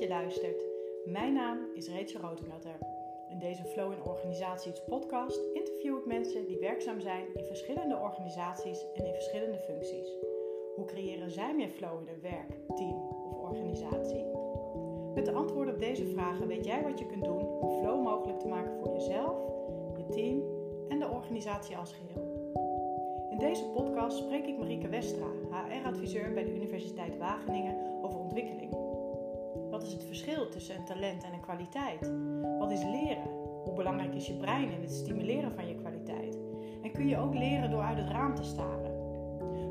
je luistert. Mijn naam is Rachel Rotengatter. In deze Flow in Organisaties podcast interview ik mensen die werkzaam zijn in verschillende organisaties en in verschillende functies. Hoe creëren zij meer flow in hun werk, team of organisatie? Met de antwoorden op deze vragen weet jij wat je kunt doen om flow mogelijk te maken voor jezelf, je team en de organisatie als geheel. In deze podcast spreek ik Marieke Westra, HR-adviseur bij de Universiteit Wageningen, over ontwikkeling. Wat is het verschil tussen een talent en een kwaliteit? Wat is leren? Hoe belangrijk is je brein in het stimuleren van je kwaliteit? En kun je ook leren door uit het raam te staren?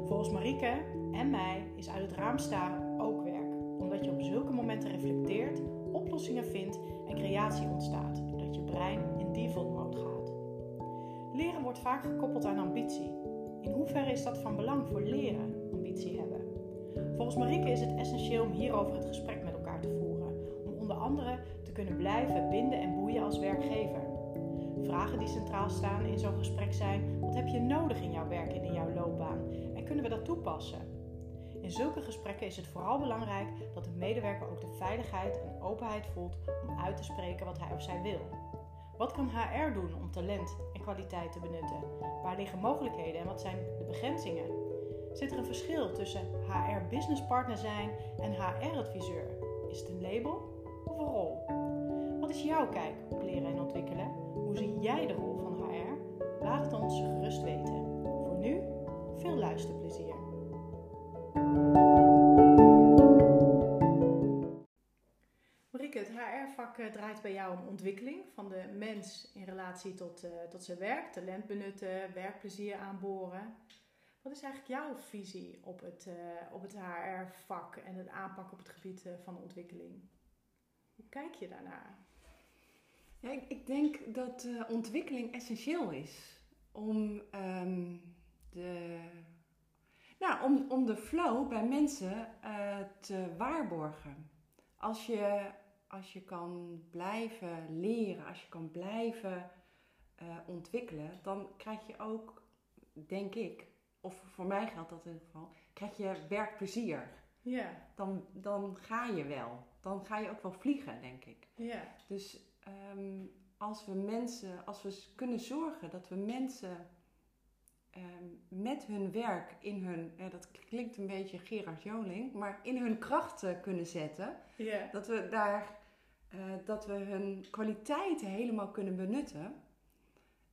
Volgens Marieke en mij is uit het raam staren ook werk, omdat je op zulke momenten reflecteert, oplossingen vindt en creatie ontstaat, doordat je brein in default mode gaat. Leren wordt vaak gekoppeld aan ambitie. In hoeverre is dat van belang voor leren, ambitie hebben? Volgens Marieke is het essentieel om hierover het gesprek om onder andere te kunnen blijven binden en boeien als werkgever. Vragen die centraal staan in zo'n gesprek zijn: wat heb je nodig in jouw werk en in jouw loopbaan en kunnen we dat toepassen? In zulke gesprekken is het vooral belangrijk dat de medewerker ook de veiligheid en openheid voelt om uit te spreken wat hij of zij wil. Wat kan HR doen om talent en kwaliteit te benutten? Waar liggen mogelijkheden en wat zijn de begrenzingen? Zit er een verschil tussen HR businesspartner zijn en HR adviseur? Is het een label rol? Wat is jouw kijk op leren en ontwikkelen? Hoe zie jij de rol van HR? Laat het ons gerust weten. Voor nu, veel luisterplezier. Marieke, het HR-vak draait bij jou om ontwikkeling van de mens in relatie tot, uh, tot zijn werk, talent benutten, werkplezier aanboren. Wat is eigenlijk jouw visie op het, uh, op het HR-vak en het aanpak op het gebied van ontwikkeling? Hoe kijk je daarnaar? Ja, ik, denk dat ontwikkeling essentieel is om, um, de, nou, om, om de flow bij mensen te waarborgen. Als je, als je kan blijven leren, als je kan blijven ontwikkelen, dan krijg je ook, denk ik, of voor mij geldt dat in ieder geval, krijg je werkplezier. Ja. Dan, dan ga je wel. Dan ga je ook wel vliegen, denk ik. Ja. Dus um, als we mensen, als we kunnen zorgen dat we mensen um, met hun werk in hun, ja, dat klinkt een beetje Gerard Joling, maar in hun krachten kunnen zetten. Ja. Dat we daar, uh, dat we hun kwaliteiten helemaal kunnen benutten.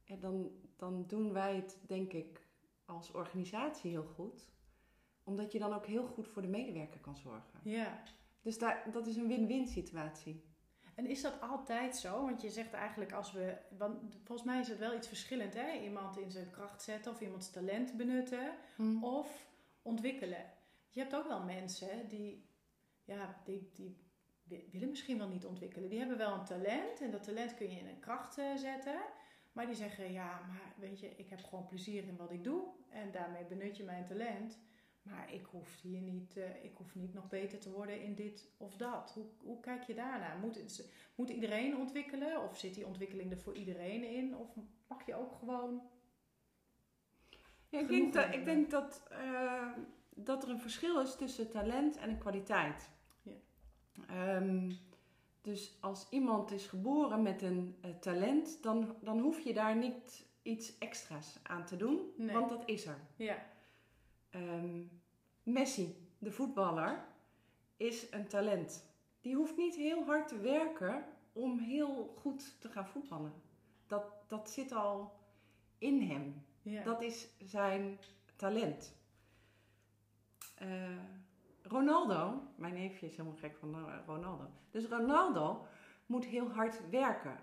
En dan, dan doen wij het, denk ik, als organisatie heel goed. Omdat je dan ook heel goed voor de medewerker kan zorgen. Ja. Dus daar, dat is een win-win situatie. En is dat altijd zo? Want je zegt eigenlijk als we. Want volgens mij is het wel iets verschillend, hè? Iemand in zijn kracht zetten of iemands talent benutten Hmm. of ontwikkelen. Je hebt ook wel mensen die. Ja, die, die willen misschien wel niet ontwikkelen. Die hebben wel een talent en dat talent kun je in een kracht zetten. Maar die zeggen, ja, maar weet je, ik heb gewoon plezier in wat ik doe. En daarmee benut je mijn talent. Maar ik hoef hier niet, uh, ik hoef niet nog beter te worden in dit of dat. Hoe, hoe kijk je daarnaar? Moet, moet iedereen ontwikkelen? Of zit die ontwikkeling er voor iedereen in? Of mag je ook gewoon. Ja, ik, denk dat, ik denk dat, uh, dat er een verschil is tussen talent en kwaliteit. Ja. Um, dus als iemand is geboren met een uh, talent, dan, dan hoef je daar niet iets extra's aan te doen, nee. want dat is er. Ja. Um, Messi, de voetballer, is een talent. Die hoeft niet heel hard te werken om heel goed te gaan voetballen. Dat, dat zit al in hem. Ja. Dat is zijn talent. Uh, Ronaldo, mijn neefje is helemaal gek van Ronaldo. Dus Ronaldo moet heel hard werken.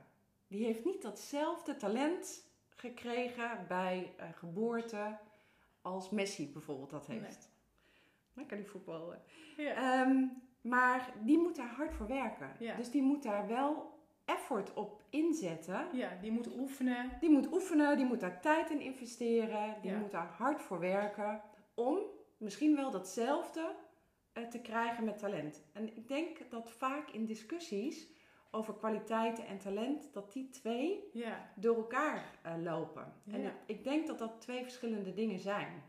Die heeft niet datzelfde talent gekregen bij uh, geboorte als Messi bijvoorbeeld dat heeft. Nee. Dan kan die voetballen. Ja. Um, maar die moet daar hard voor werken. Ja. Dus die moet daar wel effort op inzetten. Ja, die moet oefenen. Die moet oefenen, die moet daar tijd in investeren. Die Ja. moet daar hard voor werken. Om misschien wel datzelfde uh, te krijgen met talent. En ik denk dat vaak in discussies over kwaliteiten en talent, dat die twee Ja. door elkaar uh, lopen. En ik, denk dat dat twee verschillende dingen zijn.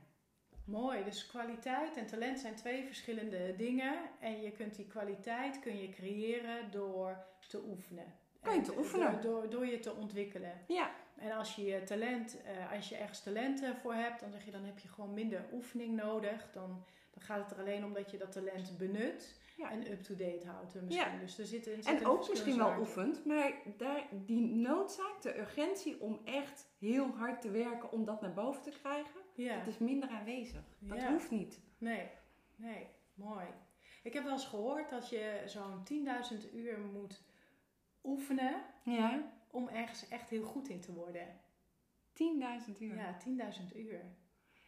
Mooi, dus kwaliteit en talent zijn twee verschillende dingen. En je kunt die kwaliteit kun je creëren door te oefenen. Kan je te En oefenen. Door, door, door je te ontwikkelen. Ja, En als je je talent, eh, als je ergens talent eh, voor hebt, dan zeg je dan heb je gewoon minder oefening nodig. Dan, dan gaat het er alleen om dat je dat talent benut Ja. en up-to-date houdt. Misschien. Ja. Dus er zit, er zit en ook misschien wel oefent, maar daar, die noodzaak, de urgentie om echt heel hard te werken om dat naar boven te krijgen, Ja. dat is minder aanwezig. Dat Ja. hoeft niet. Nee, nee, mooi. Ik heb wel eens gehoord dat je zo'n 10.000 uur moet oefenen Ja, om ergens echt heel goed in te worden. 10.000 uur. Ja, 10.000 uur.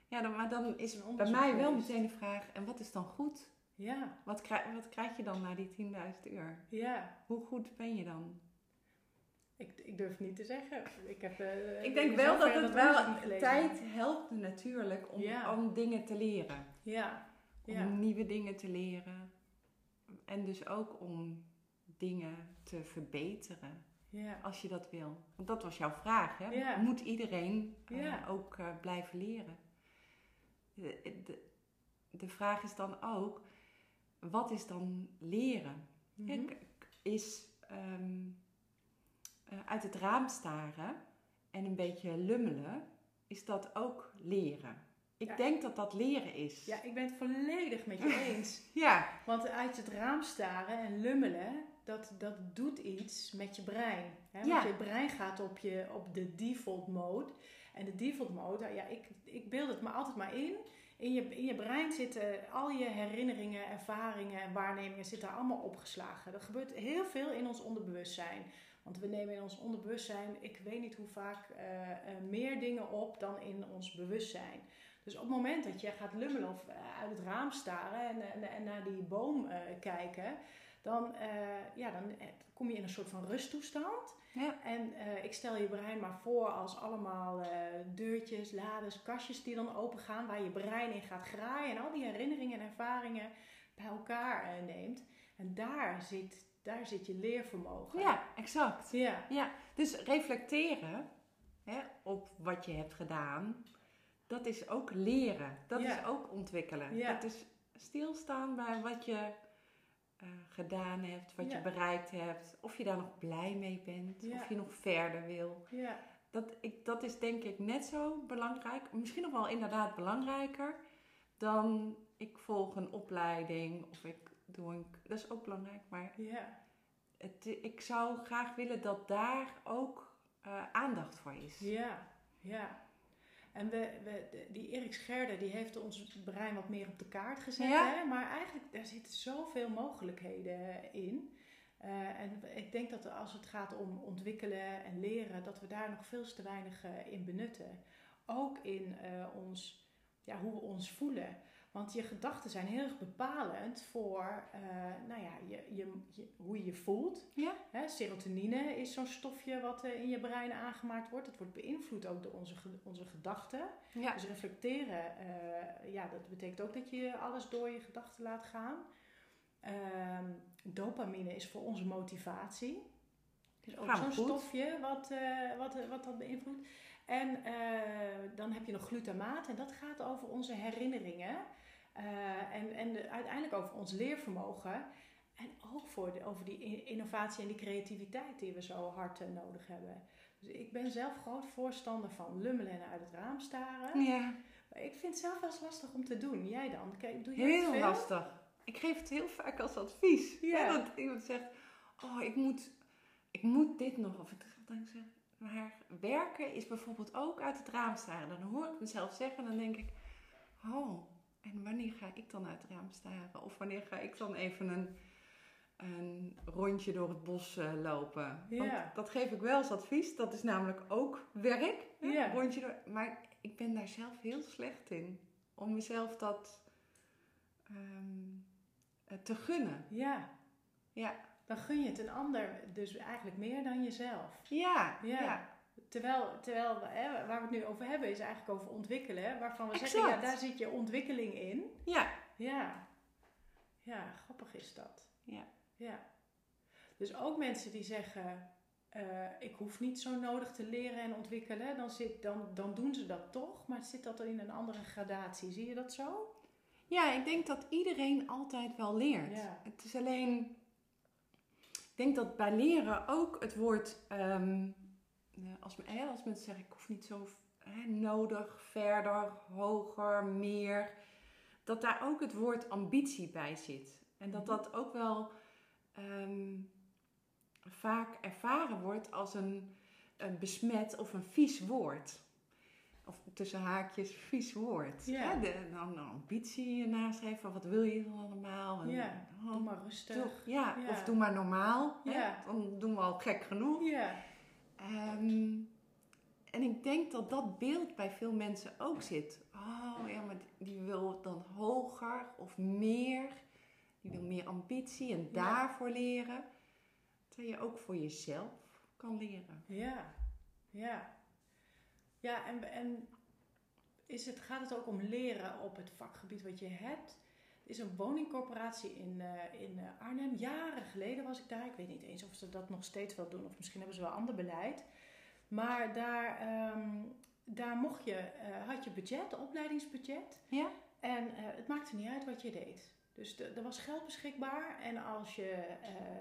Ja, dan, maar dan is een bij mij wel meteen de vraag, en wat is dan goed? Ja, Wat krijg, wat krijg je dan na die 10.000 uur? ja. Hoe goed ben je dan? Ik, ik durf niet te zeggen. Ik, heb, eh, Ik denk wel dat het wel tijd helpt natuurlijk om, Ja. om dingen te leren. Ja, Om ja, nieuwe dingen te leren. En dus ook om dingen te verbeteren. ja. Als je dat wil. Want dat was jouw vraag, hè? Ja. Moet iedereen eh, Ja. ook eh, blijven leren? De, de, de vraag is dan ook, wat is dan leren? Mhm. Is ehm, eh, uit het raam staren en een beetje lummelen, is dat ook leren? Ik Ja. denk dat dat leren is. Ja, ik ben het volledig met je eens. Ja, Want uit het raam staren en lummelen, dat, dat doet iets met je brein. Hè? Want Ja. je brein gaat op, je, op de default mode. En de default mode, ja, ik, ik beeld het me altijd maar in. In je, in je brein zitten al je herinneringen, ervaringen en waarnemingen zitten allemaal opgeslagen. Er gebeurt heel veel in ons onderbewustzijn. Want we nemen in ons onderbewustzijn, ik weet niet hoe vaak, eh, eh, meer dingen op dan in ons bewustzijn. Dus op het moment dat je gaat lummelen of eh, uit het raam staren en, en, naar die boom kijken, dan, eh, ja, dan eh, kom je in een soort van rusttoestand. ja. En eh, ik stel je brein maar voor als allemaal deurtjes, lades, kastjes die dan open gaan, waar je brein in gaat graaien en al die herinneringen en ervaringen bij elkaar neemt. En daar zit, daar zit je leervermogen. ja exact. Ja, Ja, dus reflecteren hè, op wat je hebt gedaan, dat is ook leren. Dat Ja. is ook ontwikkelen. Ja. Dat is stilstaan bij wat je eh, gedaan hebt, wat Ja. je bereikt hebt. Of je daar nog blij mee bent, Ja. of je nog verder wil. ja, Dat, ik, dat is denk ik net zo belangrijk, misschien nog wel inderdaad belangrijker, dan ik volg een opleiding of ik doe een... Dat is ook belangrijk, maar ja, het, ik zou graag willen dat daar ook eh, aandacht voor is. ja, ja. En we, die Erik Scherder die heeft ons brein wat meer op de kaart gezet. Ja. Hè? Maar eigenlijk, daar zitten zoveel mogelijkheden in. Eh, en ik denk dat als het gaat om ontwikkelen en leren, dat we daar nog veel te weinig eh, in benutten. Ook in eh, ons, ja, hoe we ons voelen. Want je gedachten zijn heel erg bepalend voor eh, nou ja, je, je, je- hoe je je voelt. Ja. Hè, serotonine is zo'n stofje wat eh, in je brein aangemaakt wordt. Het wordt beïnvloed ook door onze, onze gedachten. Ja. Dus reflecteren, eh, ja, dat betekent ook dat je alles door je gedachten laat gaan. Ehm, dopamine is voor onze motivatie. Is ook zo'n stofje wat, wat, wat dat beïnvloedt. En dan heb je nog glutamaat en dat gaat over onze herinneringen. Eh, en en de- uiteindelijk over ons leervermogen. En ook voor de, over die in- innovatie en die creativiteit die we zo hard eh, nodig hebben. Dus ik ben zelf groot voorstander van lummelen en uit het raam staren. Ja, Maar Ik vind het zelf wel eens lastig om te doen. Jij dan? Kijk, doe jij het heel veel? lastig. Ik geef het heel vaak als advies. Ja. Hè, dat iemand zegt, oh, ik moet, ik moet dit nog. Of ik dan zeg, maar werken is bijvoorbeeld ook uit het raam staren. Dan hoor ik mezelf zeggen en dan denk ik, oh, en wanneer ga ik dan uit het raam staren? Of wanneer ga ik dan even een, een rondje door het bos eh, lopen? Ja. Want dat geef ik wel als advies. Dat is namelijk ook werk. Ja. Rondje door, maar ik ben daar zelf heel slecht in. Om mezelf dat ehm, eh, te gunnen. Ja, Ja. dan gun je het een ander dus eigenlijk meer dan jezelf. Ja, Ja. ja. Terwijl, terwijl hè, waar we het nu over hebben is eigenlijk over ontwikkelen. Waarvan we Exact. zeggen, ja, daar zit je ontwikkeling in. Ja. Ja. Ja, grappig is dat. Ja. Ja. Dus ook mensen die zeggen, eh, ik hoef niet zo nodig te leren en ontwikkelen, dan, zit, dan, dan doen ze dat toch. Maar zit dat in een andere gradatie? Zie je dat zo? Ja, ik denk dat iedereen altijd wel leert. Ja. Het is alleen. Ik denk dat bij leren ook het woord. ehm, eh, als, eh, als mensen zeggen: ik hoef niet zo eh, nodig, verder, hoger, meer. Dat daar ook het woord ambitie bij zit. En dat Mhm. dat ook wel ehm, vaak ervaren wordt als een, een besmet of een vies woord. Of tussen haakjes vies woord. Ja. Hè, de, dan een ambitie naschrijven. Wat wil je dan allemaal? En, Ja, oh, Doe maar rustig. doe- ja, Ja. of doe maar normaal. hè. Dan doen we al gek genoeg. Ja, Ehm, en ik denk dat dat beeld bij veel mensen ook zit. Oh ja, maar die- wil dan hoger of meer. Die wil meer ambitie en Ja. daarvoor leren. Terwijl je ook voor jezelf kan leren. ja, ja. Ja, en, en is het, gaat het ook om leren op het vakgebied wat je hebt? Is een woningcorporatie in, eh, in eh, Arnhem. Jaren geleden was ik daar. Ik weet niet eens of ze dat nog steeds wel doen. Of misschien hebben ze wel ander beleid. Maar daar, ehm, daar mocht je, eh, had je budget, opleidingsbudget. Ja? En het maakte niet uit wat je deed. Dus de- er was geld beschikbaar. En als je,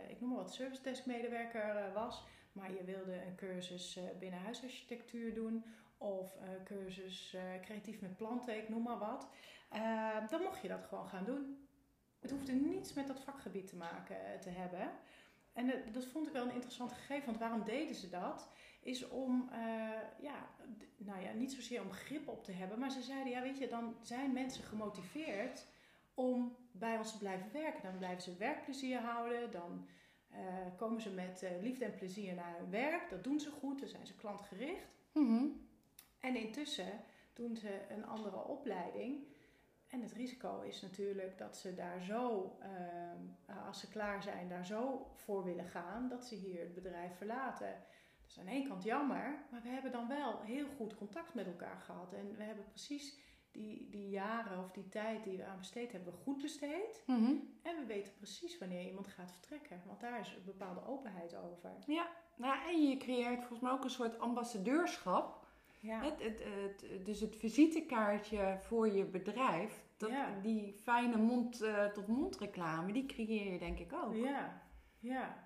ik noem maar wat, service desk medewerker was, maar je wilde een cursus eh, binnen huisarchitectuur doen of een cursus creatief met planten, ik noem maar wat, eh, dan mocht je dat gewoon gaan doen. Het hoefde niets met dat vakgebied te maken eh, te hebben. En eh, dat vond ik wel een interessant gegeven, want waarom deden ze dat? Is om, eh, ja, nou ja, niet zozeer om grip op te hebben, maar ze zeiden, ja, weet je, dan zijn mensen gemotiveerd om bij ons te blijven werken. Dan blijven ze werkplezier houden, dan komen ze met liefde en plezier naar hun werk. Dat doen ze goed, dan zijn ze klantgericht. Mhm. En intussen doen ze een andere opleiding. En het risico is natuurlijk dat ze daar zo, ehm, als ze klaar zijn, daar zo voor willen gaan dat ze hier het bedrijf verlaten. Dat is aan één kant jammer, maar we hebben dan wel heel goed contact met elkaar gehad. En we hebben precies die, die jaren of die tijd die we aan besteed hebben, goed besteed. Mhm. En we weten precies wanneer iemand gaat vertrekken, want daar is een bepaalde openheid over. Ja, nou, en je creëert volgens mij ook een soort ambassadeurschap. Ja, Het, het, het, dus het visitekaartje voor je bedrijf, dat, Ja. die fijne mond-tot-mond reclame, die creëer je denk ik ook. ja, ja.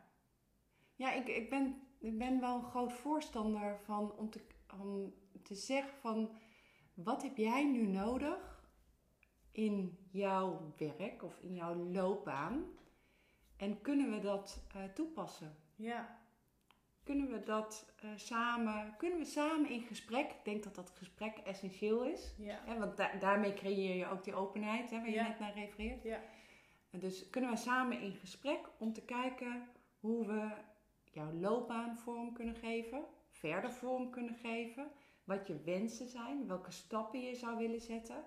Ja, ik, ik, ben, ik ben wel een groot voorstander van om te, om te zeggen van wat heb jij nu nodig in jouw werk of in jouw loopbaan en kunnen we dat eh, toepassen? ja. Kunnen we dat eh, samen, kunnen we samen in gesprek? Ik denk dat dat gesprek essentieel is. ja. Hè, want da- daarmee creëer je ook die openheid hè, waar je Ja. net naar refereert. Ja. Dus kunnen we samen in gesprek om te kijken hoe we jouw loopbaan vorm kunnen geven, verder vorm kunnen geven, wat je wensen zijn, welke stappen je zou willen zetten.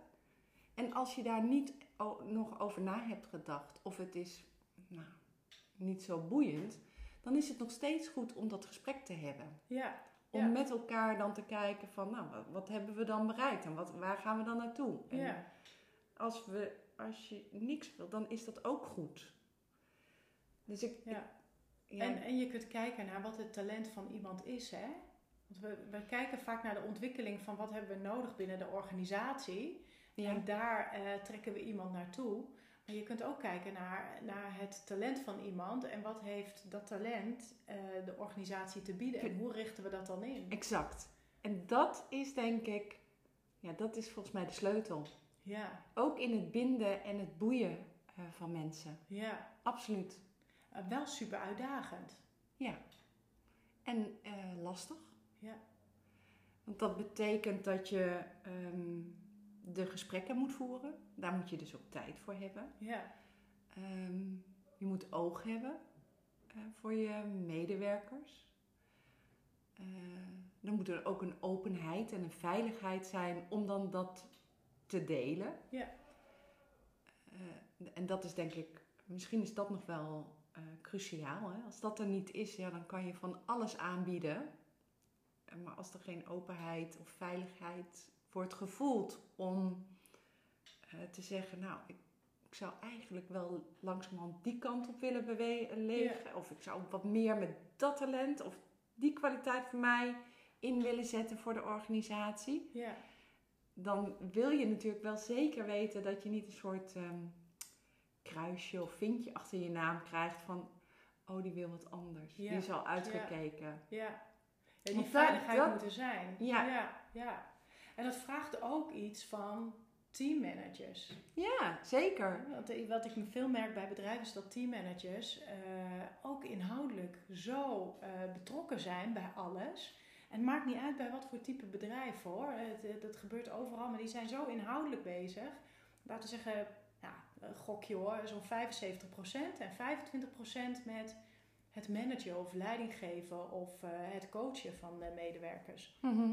En als je daar niet nog over na hebt gedacht of het is nou, niet zo boeiend, dan is het nog steeds goed om dat gesprek te hebben. Ja, Om Ja. met elkaar dan te kijken van, nou, wat, wat hebben we dan bereikt en wat, waar gaan we dan naartoe? En ja, als, we, als je niks wil, dan is dat ook goed. Dus ik... ja. ik- ja, En, en je kunt kijken naar wat het talent van iemand is, hè? Want we, we kijken vaak naar de ontwikkeling van wat hebben we nodig binnen de organisatie. ja. En daar eh, trekken we iemand naartoe. Maar je kunt ook kijken naar, naar het talent van iemand. En wat heeft dat talent eh, de organisatie te bieden? En hoe richten we dat dan in? Exact. En dat is denk ik, ja, dat is volgens mij de sleutel. Ja, Ook in het binden en het boeien eh, van mensen. ja. Absoluut. Eh, wel super uitdagend. Ja. En lastig. Ja. Want dat betekent dat je ehm, de gesprekken moet voeren. Daar moet je dus ook tijd voor hebben. Ja, Ehm, je moet oog hebben eh, voor je medewerkers. Eh, dan moet er ook een openheid en een veiligheid zijn om dan dat te delen. Ja. Eh, en dat is denk ik, misschien is dat nog wel cruciaal. Hè? Als dat er niet is, ja, dan kan je van alles aanbieden. Maar als er geen openheid of veiligheid wordt gevoeld om eh, te zeggen, nou, ik, ik zou eigenlijk wel langzamerhand die kant op willen bewegen. Of ik zou wat meer met dat talent of die kwaliteit voor mij in willen zetten voor de organisatie. Ja. Dan wil je natuurlijk wel zeker weten dat je niet een soort ehm, kruisje of vinkje achter je naam krijgt van, oh die wil wat anders. Ja. Die is al uitgekeken. Ja. ja die veiligheid dat- moet er zijn. Ja. ja. En dat vraagt ook iets van teammanagers. Ja, zeker. Want eh, wat ik veel merk bij bedrijven is dat teammanagers eh, ook inhoudelijk zo eh, betrokken zijn bij alles. En het maakt niet uit bij wat voor type bedrijf hoor. Het, het, het gebeurt overal, maar die zijn zo inhoudelijk bezig. Laten we zeggen, een gokje hoor, zo'n 75% en 25% met het managen of leiding geven of het coachen van de medewerkers. Mhm.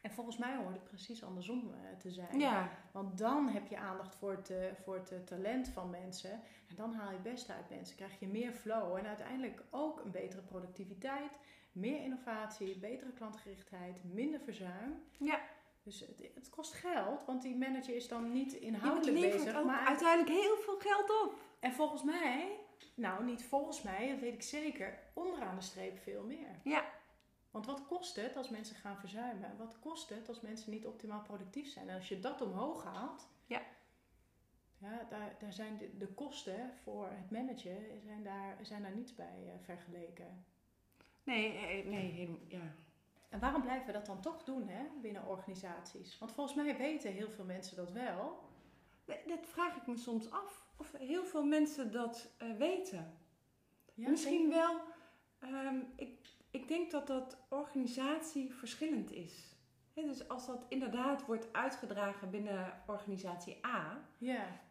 En volgens mij hoort het precies andersom eh, te zijn. Ja, Want dan heb je aandacht voor het, eh, voor het eh, talent van mensen. En dan haal je het beste uit mensen. Krijg je meer flow. En uiteindelijk ook een betere productiviteit. Meer innovatie, betere klantgerichtheid, minder verzuim. ja. Dus het, het kost geld, want die manager is dan niet inhoudelijk bezig. Maar uiteindelijk heel veel geld op. En volgens mij, nou niet volgens mij, dat weet ik zeker, onderaan de streep veel meer. Ja. Want wat kost het als mensen gaan verzuimen? Wat kost het als mensen niet optimaal productief zijn? En als je dat omhoog haalt, Ja. ja daar, daar zijn de, de kosten voor het managen zijn daar, zijn daar niets bij eh, vergeleken. Nee, eh, nee, helemaal, ja. En waarom blijven we dat dan toch doen hè, binnen organisaties? Want volgens mij weten heel veel mensen dat wel. Dat vraag ik me soms af. Of heel veel mensen dat eh, weten. Ja, Misschien wel. ehm, ik, ik denk dat dat organisatie verschillend is. Dus als dat inderdaad wordt uitgedragen binnen organisatie A,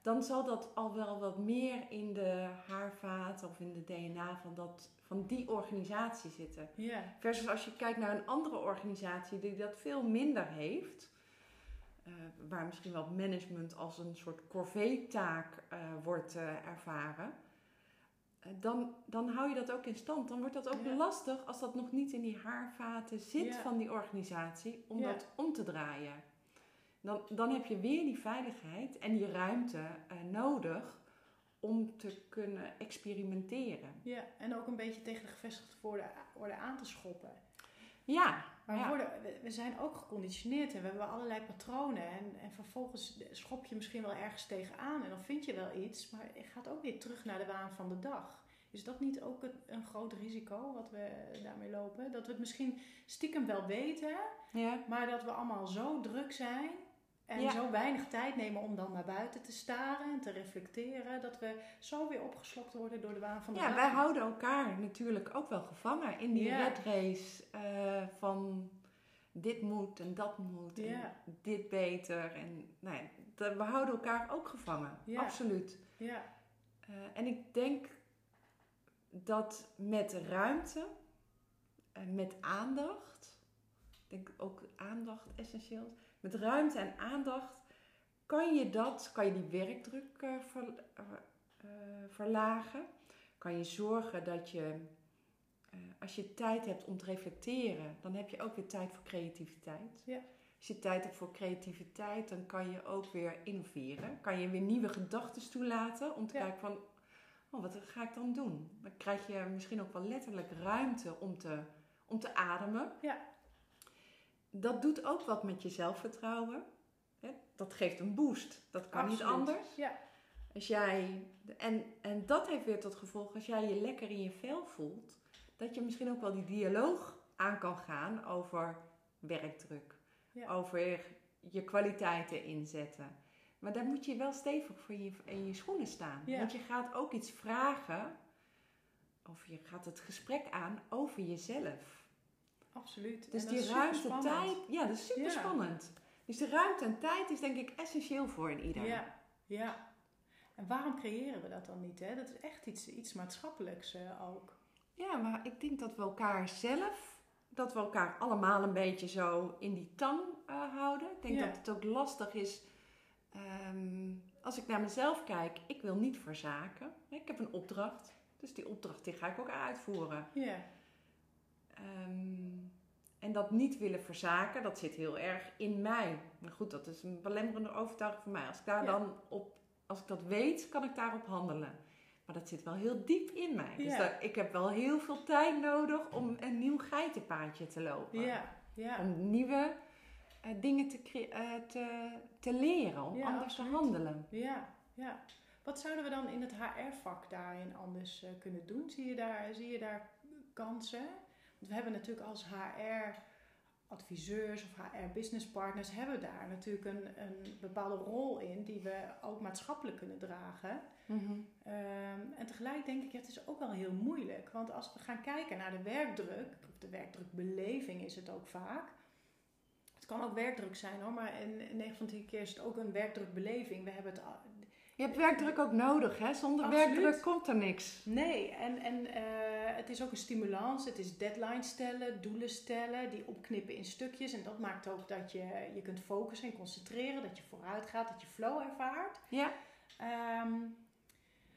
dan zal dat al wel wat meer in de haarvaat of in de DNA van, dat, van die organisatie zitten. Versus als je kijkt naar een andere organisatie die dat veel minder heeft, eh, waar misschien wel management als een soort corvée-taak eh, wordt eh, ervaren, dan, dan hou je dat ook in stand. Dan wordt dat ook Ja. lastig als dat nog niet in die haarvaten zit Ja. van die organisatie om Ja. dat om te draaien. Dan, dan heb je weer die veiligheid en die ruimte eh, nodig om te kunnen experimenteren. ja. En ook een beetje tegen de gevestigde orde aan te schoppen. Ja, Maar we, worden, we, zijn ook geconditioneerd en we hebben allerlei patronen. En, en vervolgens schop je misschien wel ergens tegenaan en dan vind je wel iets, maar je gaat ook weer terug naar de waan van de dag. Is dat niet ook een, een groot risico wat we daarmee lopen? Dat we het misschien stiekem wel weten, ja. maar dat we allemaal zo druk zijn en Ja. zo weinig tijd nemen om dan naar buiten te staren en te reflecteren, dat we zo weer opgeslokt worden door de waan van de Ja, wij houden elkaar natuurlijk ook wel gevangen in die Ja. red race eh, van dit moet en dat moet en dit beter. En nou we houden elkaar ook gevangen, absoluut. Ja, Eh, en ik denk dat met ruimte en met aandacht, ik denk ook aandacht essentieel. Met ruimte en aandacht kan je dat, kan je die werkdruk eh, ver- eh, eh, verlagen. Kan je zorgen dat je, als je tijd hebt om te reflecteren, dan heb je ook weer tijd voor creativiteit. Ja. Als je tijd hebt voor creativiteit, dan kan je ook weer innoveren. Kan je weer nieuwe gedachten toelaten om te Ja. kijken van, oh, wat ga ik dan doen? Dan krijg je misschien ook wel letterlijk ruimte om te, om te ademen. Ja. Dat doet ook wat met je zelfvertrouwen. Dat geeft een boost. Dat kan niet anders. Ja, Als jij, en, en dat heeft weer tot gevolg, als jij je lekker in je vel voelt, dat je misschien ook wel die dialoog aan kan gaan over werkdruk. Ja. Over je kwaliteiten inzetten. Maar daar moet je wel stevig voor je, in je schoenen staan. Ja. Want je gaat ook iets vragen, of je gaat het gesprek aan over jezelf. Absoluut. Dus En die ruimte, superspannend. tijd, ja, dat is super Ja. spannend. Dus de ruimte en tijd is denk ik essentieel voor een ieder. Ja, ja. En waarom creëren we dat dan niet? Hè? Dat is echt iets, iets maatschappelijks eh, ook. Ja, maar ik denk dat we elkaar zelf, dat we elkaar allemaal een beetje zo in die tang eh, houden. Ik denk Ja. dat het ook lastig is. ehm, als ik naar mezelf kijk, ik wil niet verzaken. Ik heb een opdracht, dus die opdracht die ga ik ook uitvoeren. Ja, Ehm, en dat niet willen verzaken, dat zit heel erg in mij. Maar goed, dat is een belemmerende overtuiging voor mij. Als ik daar Ja. dan op, als ik dat weet, kan ik daarop handelen. Maar dat zit wel heel diep in mij. Dus dat, ik heb wel heel veel tijd nodig om een nieuw geitenpaadje te lopen. Ja, ja. Om nieuwe eh, dingen te, eh, te, te leren, om anders absoluut. te handelen. Ja, ja. Wat zouden we dan in het HR-vak daarin anders eh, kunnen doen? Zie je, daar, zie je daar kansen? Want we hebben natuurlijk als HR-adviseurs of HR-businesspartners... hebben we daar natuurlijk een, een bepaalde rol in... die we ook maatschappelijk kunnen dragen. Ehm, en tegelijk denk ik, ja, het is ook wel heel moeilijk. Want als we gaan kijken naar de werkdruk... of de werkdrukbeleving is het ook vaak... Het kan ook werkdruk zijn hoor, maar in 9 van de 10 keer is het ook een werkdrukbeleving. We hebben het Je hebt werkdruk ook nodig, hè? Zonder Absoluut. werkdruk komt er niks. Nee, en, en eh, het is ook een stimulans. Het is deadlines stellen, doelen stellen, die opknippen in stukjes. En dat maakt ook dat je je kunt focussen en concentreren, dat je vooruit gaat, dat je flow ervaart. Ja, Ehm,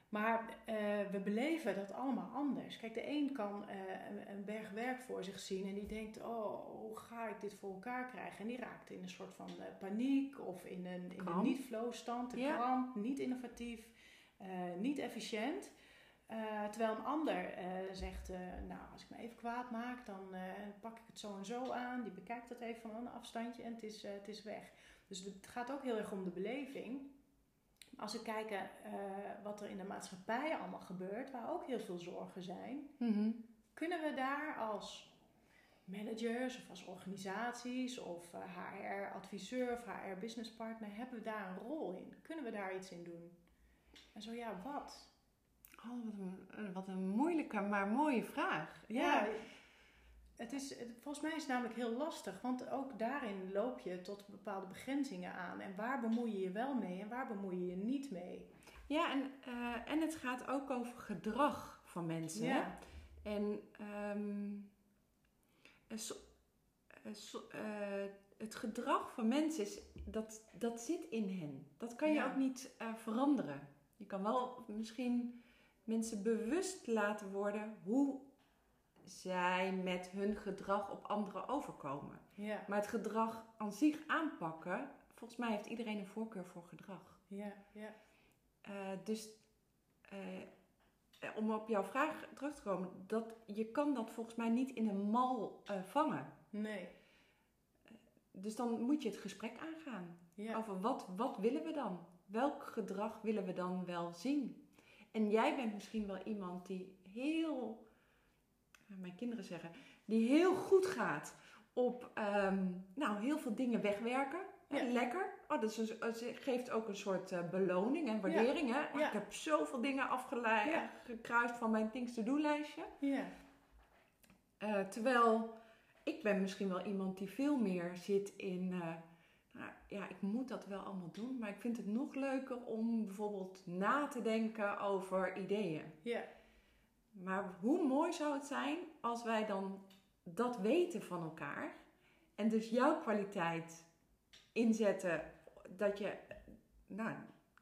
maar eh, we beleven dat allemaal anders. Kijk, de een kan eh, een, een berg werk voor zich zien en die denkt: Oh, hoe ga ik dit voor elkaar krijgen? En die raakt in een soort van eh, paniek of in een, in een niet-flow-stand, de Ja. kramp, niet innovatief, niet efficiënt. Eh, terwijl een ander eh, zegt: eh, Nou, als ik me even kwaad maak, dan pak ik het zo en zo aan. Die bekijkt dat even van een afstandje en het is, het is weg. Dus het gaat ook heel erg om de beleving. Als we kijken wat er in de maatschappij allemaal gebeurt, waar ook heel veel zorgen zijn, Mhm. kunnen we daar als managers of als organisaties of HR-adviseur of HR-businesspartner, hebben we daar een rol in? Kunnen we daar iets in doen? En zo ja, wat? Oh, wat een, wat een moeilijke, maar mooie vraag. Ja, het is, volgens mij is het namelijk heel lastig, want ook daarin loop je tot bepaalde begrenzingen aan. En waar bemoei je je wel mee en waar bemoei je je niet mee? Ja, en, eh, en het gaat ook over gedrag van mensen. Ja, En ehm, eh, so- eh, so- eh, het gedrag van mensen, is, dat, dat zit in hen. Dat kan je Ja. ook niet eh, veranderen. Je kan wel misschien mensen bewust laten worden hoe zij met hun gedrag op anderen overkomen. ja, Maar het gedrag aan zich aanpakken, volgens mij heeft iedereen een voorkeur voor gedrag. ja, ja. Eh, dus eh, om op jouw vraag terug te komen, dat, je kan dat volgens mij niet in een mal eh, vangen. Nee, Dus dan moet je het gesprek aangaan ja. over wat, wat willen we dan? Welk gedrag willen we dan wel zien? En jij bent misschien wel iemand die heel, eh, mijn kinderen zeggen, die heel goed gaat op nou, nou, heel veel dingen wegwerken. Ja. Lekker. Oh, dat is een, het geeft ook een soort eh, beloning en waardering. Hè? Oh, Ja. Ik heb zoveel dingen afgeleid, gekruist van mijn things to do lijstje. Ja, Eh, terwijl ik ben misschien wel iemand die veel meer zit in... eh, ja, ik moet dat wel allemaal doen. Maar ik vind het nog leuker om bijvoorbeeld na te denken over ideeën. ja, Maar hoe mooi zou het zijn als wij dan dat weten van elkaar. En dus jouw kwaliteit inzetten dat je, nou,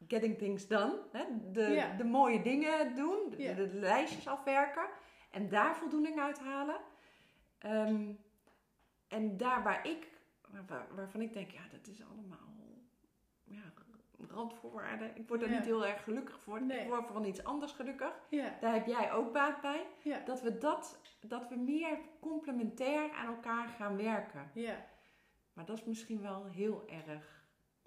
getting things done. Hè? De, Ja. de mooie dingen doen, de, Ja. de lijstjes afwerken. En daar voldoening uit halen. Ehm, en daar waar ik, waar- waarvan ik denk, ja, dat is allemaal ja, randvoorwaarden. Ik word er Ja. niet heel erg gelukkig voor. Nee. Ik word van iets anders gelukkig. ja, Daar heb jij ook baat bij. ja, Dat we, dat, dat we meer complementair aan elkaar gaan werken. ja. Maar dat is misschien wel heel erg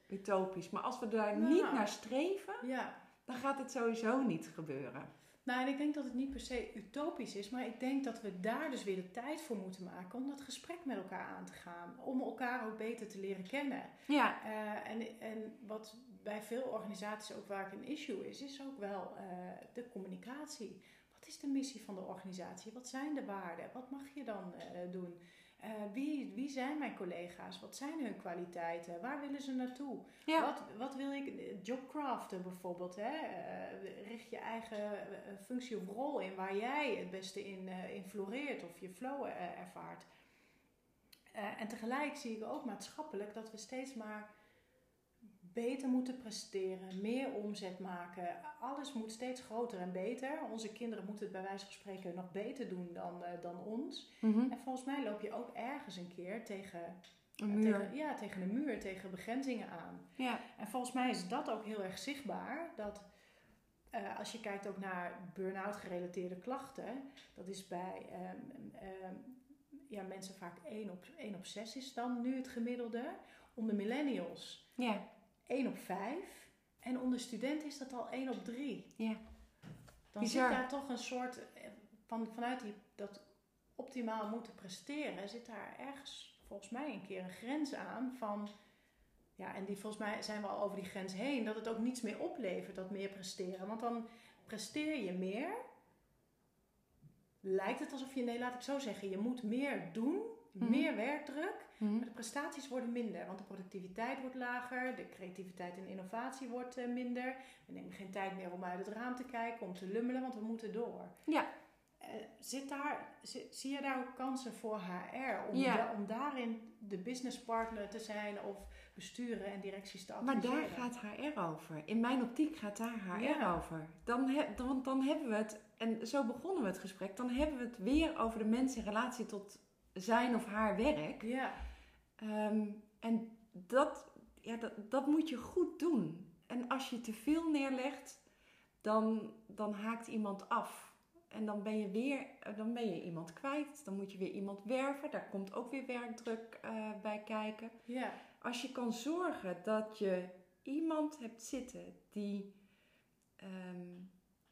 utopisch. Maar als we daar Nou. niet naar streven, ja. dan gaat het sowieso niet gebeuren. Nou, en ik denk dat het niet per se utopisch is, maar ik denk dat we daar dus weer de tijd voor moeten maken om dat gesprek met elkaar aan te gaan. Om elkaar ook beter te leren kennen. Ja, Eh, en, en wat bij veel organisaties ook vaak een issue is, is ook wel eh, de communicatie. Wat is de missie van de organisatie? Wat zijn de waarden? Wat mag je dan eh, doen? Eh, wie, wie zijn mijn collega's? Wat zijn hun kwaliteiten? Waar willen ze naartoe? ja. Wat, wat wil ik? Jobcraften bijvoorbeeld. Hè? Eh, richt je eigen eh, functie of rol in waar jij het beste in, eh, in floreert of je flow eh, ervaart. Eh, en tegelijk zie ik ook maatschappelijk dat we steeds maar beter moeten presteren, meer omzet maken. Alles moet steeds groter en beter. Onze kinderen moeten het bij wijze van spreken nog beter doen dan, eh, dan ons. Mhm. En volgens mij loop je ook ergens een keer tegen, Een muur. tegen, ja, tegen de muur, tegen begrenzingen aan. Ja. En volgens mij is dat ook heel erg zichtbaar. Dat eh, als je kijkt ook naar burn-out gerelateerde klachten, dat is bij ehm, ehm, ja, mensen vaak 1 op, 1 op 6 is dan nu het gemiddelde. Onder millennials Ja, 1 op 5. En onder studenten is dat al 1 op 3. ja. Dan Bizar. zit daar toch een soort, eh, van, vanuit die, dat optimaal moeten presteren, zit daar ergens volgens mij een keer een grens aan van, ja, en die volgens mij zijn we al over die grens heen, dat het ook niets meer oplevert, dat meer presteren. Want dan presteer je meer, lijkt het alsof je, nee laat ik zo zeggen, je moet meer doen, Mhm. meer werkdruk, Mhm. maar de prestaties worden minder, want de productiviteit wordt lager, de creativiteit en innovatie wordt eh, minder. We nemen geen tijd meer om uit het raam te kijken, om te lummelen, want we moeten door. Ja. Eh, zit daar, zi- zie je daar ook kansen voor HR om, Ja. da- om daarin de businesspartner te zijn of besturen en directies te Maar adviseren? daar gaat HR over. In mijn optiek gaat daar HR Ja. over. Dan, he- dan, want dan hebben we het, en zo begonnen we het gesprek, dan hebben we het weer over de mens in relatie tot zijn of haar werk. Ja, Ehm, en dat, ja, dat, dat moet je goed doen. En als je te veel neerlegt, dan, dan haakt iemand af. En dan ben je weer dan ben je iemand kwijt. Dan moet je weer iemand werven. Daar komt ook weer werkdruk eh, bij kijken. ja, Als je kan zorgen dat je iemand hebt zitten die. ehm,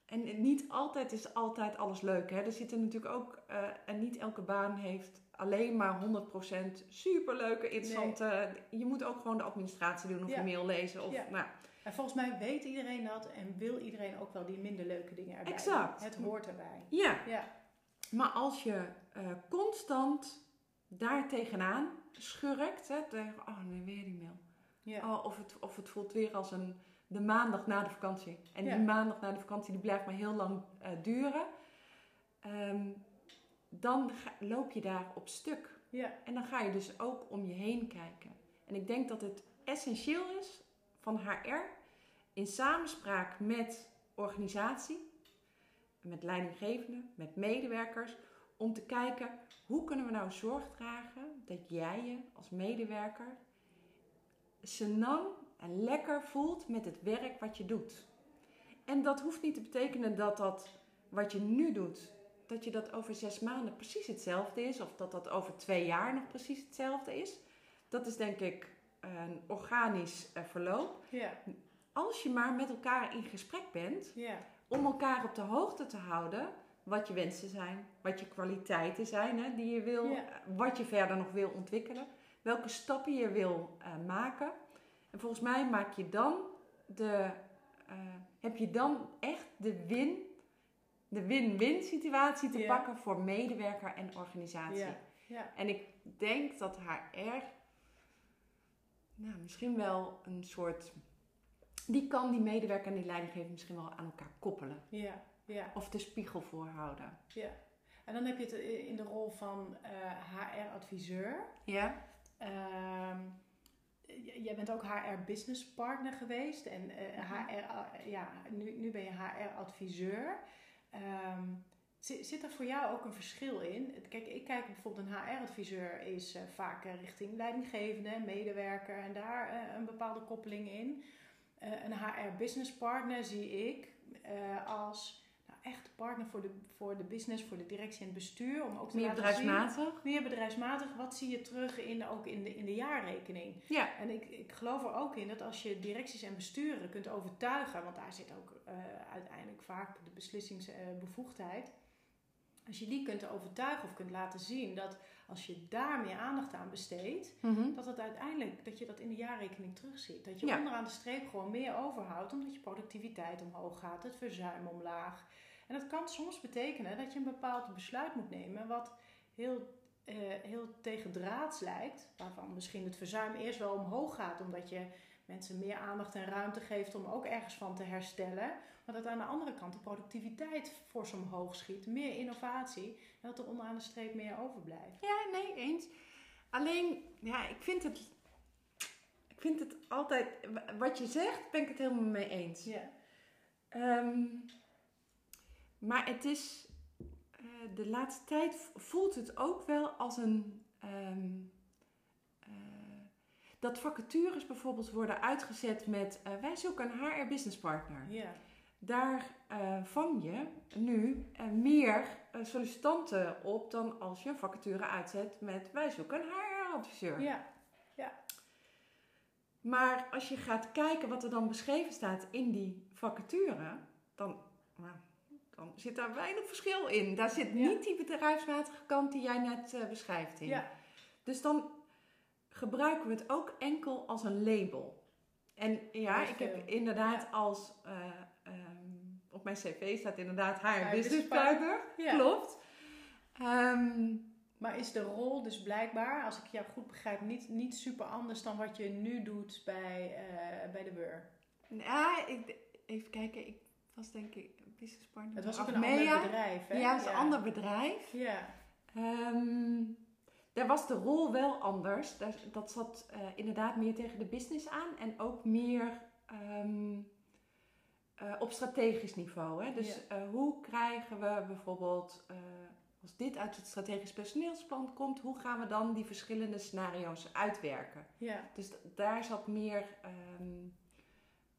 en niet altijd is altijd alles leuk. Hè? Er zitten natuurlijk ook. eh, en niet elke baan heeft alleen maar 100% superleuke, interessante. Je moet ook gewoon de administratie doen of Ja. een mail lezen. Of, Ja. nou, en volgens mij weet iedereen dat en wil iedereen ook wel die minder leuke dingen erbij. Exact. Het hoort erbij. ja, Ja, maar als je eh, constant daar tegenaan schurkt. Hè, tegen, oh nee, weer die mail. ja, Oh, of, het, of het voelt weer als een, de maandag na de vakantie. En die maandag na de vakantie die blijft maar heel lang eh, duren. Ehm, dan ga- loop je daar op stuk. ja, En dan ga je dus ook om je heen kijken. En ik denk dat het essentieel is van HR in samenspraak met organisatie, met leidinggevenden, met medewerkers, om te kijken hoe kunnen we nou zorg dragen dat jij je als medewerker senang en lekker voelt met het werk wat je doet. En dat hoeft niet te betekenen dat dat wat je nu doet, dat je dat over zes maanden precies hetzelfde is, of dat dat over twee jaar nog precies hetzelfde is. Dat is denk ik een organisch eh, verloop. ja, Als je maar met elkaar in gesprek bent, ja, om elkaar op de hoogte te houden wat je wensen zijn, wat je kwaliteiten zijn hè, die je wil, Ja. wat je verder nog wil ontwikkelen, welke stappen je wil eh, maken. En volgens mij maak je dan de, eh, heb je dan echt de win, de win-win situatie te pakken voor medewerker en organisatie. En ik denk dat HR nou, misschien wel een soort. Die kan die medewerker en die leidinggever misschien wel aan elkaar koppelen. ja, ja. Of de spiegel voorhouden. Ja, en dan heb je het in de rol van HR-adviseur. Ja? Ehm, jij bent ook HR-business partner geweest en eh, HR, eh, ja, nu, nu ben je HR-adviseur. Ehm, zit, er voor jou ook een verschil in? Kijk, ik kijk bijvoorbeeld een HR-adviseur is eh, vaak eh, richting leidinggevende, medewerker en daar eh, een bepaalde koppeling in. Een HR-business partner zie ik als echt partner voor de, voor de business, voor de directie en het bestuur. Om ook te Meer laten zien- bedrijfsmatig? meer bedrijfsmatig. Wat zie je terug in, ook in de, in de jaarrekening? Ja. En ik, ik geloof er ook in dat als je directies en besturen kunt overtuigen, want daar zit ook eh, uiteindelijk vaak de beslissingsbevoegdheid. Als je die kunt overtuigen of kunt laten zien dat als je daar meer aandacht aan besteedt, Mhm. dat het uiteindelijk dat je dat in de jaarrekening terugziet. Dat je Ja. onderaan de streep gewoon meer overhoudt, omdat je productiviteit omhoog gaat, het verzuim omlaag. En dat kan soms betekenen dat je een bepaald besluit moet nemen wat heel, eh heel tegendraads lijkt, waarvan misschien het verzuim eerst wel omhoog gaat, omdat je mensen meer aandacht en ruimte geeft om ook ergens van te herstellen. Maar dat aan de andere kant de productiviteit fors omhoog schiet, meer innovatie en dat er onderaan de streep meer overblijft. Ja, nee, eens. Alleen, ja, ik vind het. Ik vind het altijd. Wat je zegt, ben ik het helemaal mee eens. Ja, Ehm, maar het is. eh, de laatste tijd voelt het ook wel als een. ehm, eh, dat vacatures bijvoorbeeld worden uitgezet met. eh, wij zoeken een HR business partner. ja, daar vang je nu meer sollicitanten op dan als je een vacature uitzet met wij zoeken een HR-adviseur. Ja. ja. Maar als je gaat kijken wat er dan beschreven staat in die vacature, dan, nou, dan zit daar weinig verschil in. Daar zit Ja. niet die bedrijfsmatige kant die jij net eh, beschrijft in. Ja. Dus dan gebruiken we het ook enkel als een label. En ja, ik heb inderdaad Ja. als... eh, ehm, op mijn cv staat inderdaad haar Haar business partner. Klopt. Ehm, Maar is de rol dus blijkbaar, als ik jou goed begrijp, niet, niet super anders dan wat je nu doet bij, eh, bij de Weur? ja, ik, even kijken. Ik was denk ik business partner. Het was ook een ander bedrijf, hè? Ja, het is een ander bedrijf. Ja, Ehm, daar was de rol wel anders. Daar, dat zat eh, inderdaad meer tegen de business aan en ook meer ehm, eh, op strategisch niveau. Hè? Dus eh, hoe krijgen we bijvoorbeeld, als dit uit het strategisch personeelsplan komt, hoe gaan we dan die verschillende scenario's uitwerken? ja, Dus daar zat meer ehm,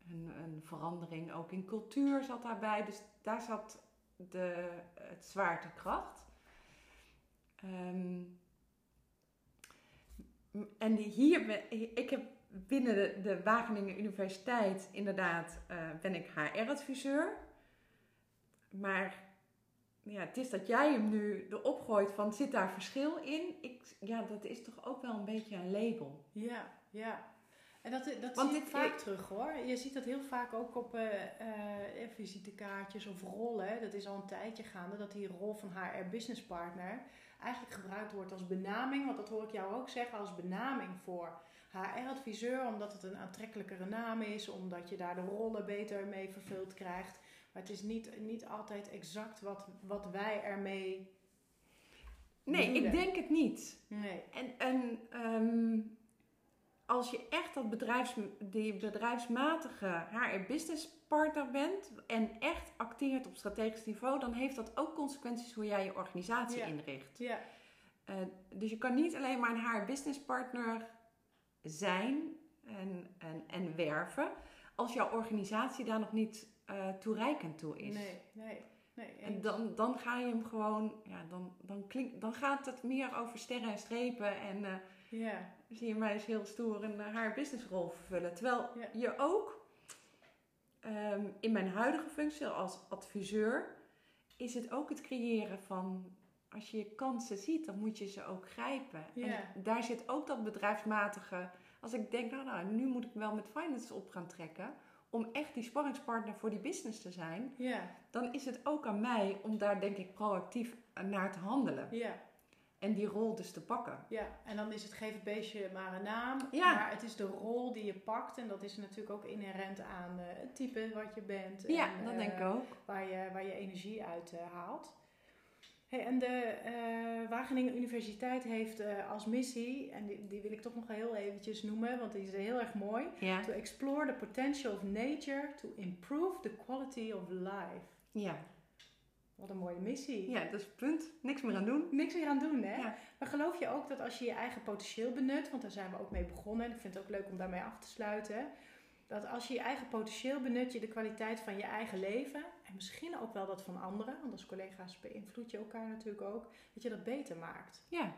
een, een verandering ook in cultuur zat daarbij. Dus daar zat de, het zwaartekracht. Ehm, m- en hier, ik heb binnen de, de Wageningen Universiteit inderdaad, eh, ben ik HR-adviseur. Maar ja, het is dat jij hem nu erop gooit van zit daar verschil in? Ik, ja, dat is toch ook wel een beetje een label. ja, ja. En dat, dat Want zie ik vaak terug hoor. Je ziet dat heel vaak ook op eh eh, visitekaartjes of rollen. Dat is al een tijdje gaande dat die rol van HR Business Partner eigenlijk gebruikt wordt als benaming. Want dat hoor ik jou ook zeggen als benaming voor HR-adviseur. Omdat het een aantrekkelijkere naam is. Omdat je daar de rollen beter mee vervuld krijgt. Maar het is niet, niet altijd exact wat, wat wij ermee Nee, ik denk het niet. Nee. En, en ehm, als je echt dat bedrijfs, die bedrijfsmatige HR-business partner bent en echt acteert op strategisch niveau, dan heeft dat ook consequenties hoe jij je organisatie Ja. inricht. Ja, Eh, dus je kan niet alleen maar een HR-business partner zijn en, en, en werven, als jouw organisatie daar nog niet eh, toereikend toe is. nee, nee. nee En dan, dan ga je hem gewoon, ja, dan, dan, klink, dan gaat het meer over sterren en strepen en eh, Ja, zie je mij eens heel stoer een eh, haar businessrol vervullen. Terwijl Ja. je ook ehm, in mijn huidige functie als adviseur is het ook het creëren van als je je kansen ziet, dan moet je ze ook grijpen. Ja. En daar zit ook dat bedrijfsmatige. Als ik denk, nou, nou, nu moet ik wel met finance op gaan trekken om echt die sparringspartner voor die business te zijn, ja, dan is het ook aan mij om daar denk ik proactief naar te handelen ja. En die rol dus te pakken. Ja, en dan is het geef het beestje maar een naam. Ja. Maar het is de rol die je pakt. En dat is natuurlijk ook inherent aan eh, het type wat je bent. Ja, en, dat eh, denk ik ook. Waar je, waar je energie uit eh, haalt. Hey, en de Wageningen Universiteit heeft als missie, en die, die wil ik toch nog heel eventjes noemen, want die is heel erg mooi. Ja. To explore the potential of nature to improve the quality of life. Ja. Wat een mooie missie. ja, dat is punt. Niks meer aan doen. Niks meer aan doen, hè? Ja. Maar geloof je ook dat als je je eigen potentieel benut, want daar zijn we ook mee begonnen en ik vind het ook leuk om daarmee af te sluiten, dat als je je eigen potentieel benut, je de kwaliteit van je eigen leven en misschien ook wel dat van anderen, want als collega's beïnvloed je elkaar natuurlijk ook, dat je dat beter maakt. Ja.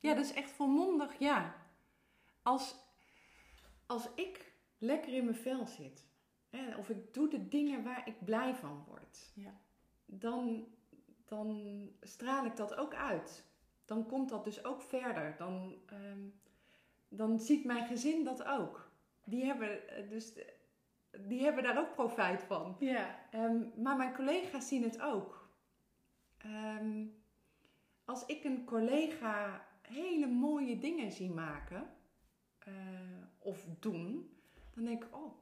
Ja, dat is echt volmondig, ja. Als, als ik lekker in mijn vel zit, hè, of ik doe de dingen waar ik blij van word, Ja. Dan, dan straal ik dat ook uit. Dan komt dat dus ook verder. Dan, ehm, dan ziet mijn gezin dat ook. Die hebben, eh, dus, die hebben daar ook profijt van. Ja, Ehm, maar mijn collega's zien het ook. Ehm, als ik een collega hele mooie dingen zie maken eh, of doen, dan denk ik, oh,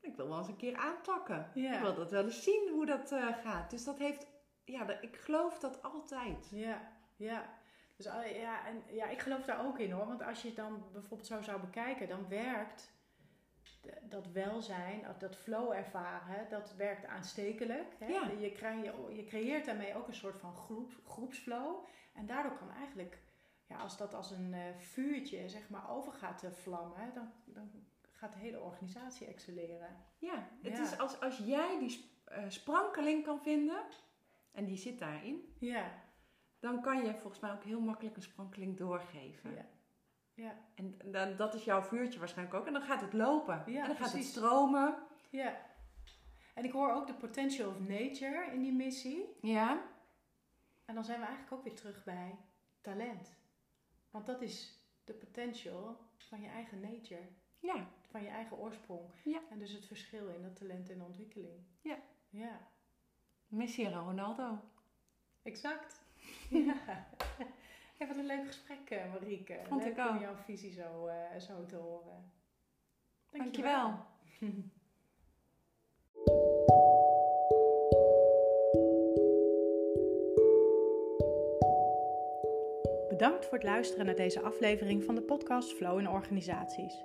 ik wil wel eens een keer aanpakken. Ja. Ik wil dat wel eens zien hoe dat eh, gaat. Dus dat heeft, ja, ik geloof dat altijd. ja, ja. Dus ah, ja, en, ja, ik geloof daar ook in hoor. Want als je het dan bijvoorbeeld zo zou bekijken, dan werkt dat welzijn, dat flow ervaren, dat werkt aanstekelijk. Hè? Ja. Je, krijg, je, je creëert daarmee ook een soort van groep, groepsflow. En daardoor kan eigenlijk, ja, als dat als een eh, vuurtje zeg maar over gaat te vlammen, dan, dan gaat de hele organisatie excelleren. Ja, het Ja. is als, als jij die eh, sprankeling kan vinden, en die zit daarin, Ja, dan kan je volgens mij ook heel makkelijk een sprankeling doorgeven. ja. Ja, En dan, dat is jouw vuurtje waarschijnlijk ook. En dan gaat het lopen. Ja, en dan gaat het stromen. ja. En ik hoor ook de potential of nature in die missie. Ja. En dan zijn we eigenlijk ook weer terug bij talent. Want dat is de potential van je eigen nature, Ja. Van je eigen oorsprong. Ja. En dus het verschil in dat talent en ontwikkeling. Ja. Ja, Messi en Ronaldo. exact. ja. Hey, wat een leuk gesprek, eh, Marieke. Vond leuk ik ook. om jouw visie zo, eh, zo te horen. Dankjewel. Bedankt voor het luisteren naar deze aflevering van de podcast Flow in Organisaties.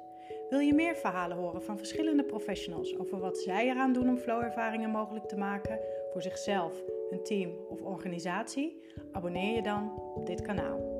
Wil je meer verhalen horen van verschillende professionals over wat zij eraan doen om flow-ervaringen mogelijk te maken voor zichzelf, hun team of organisatie? Abonneer je dan op dit kanaal.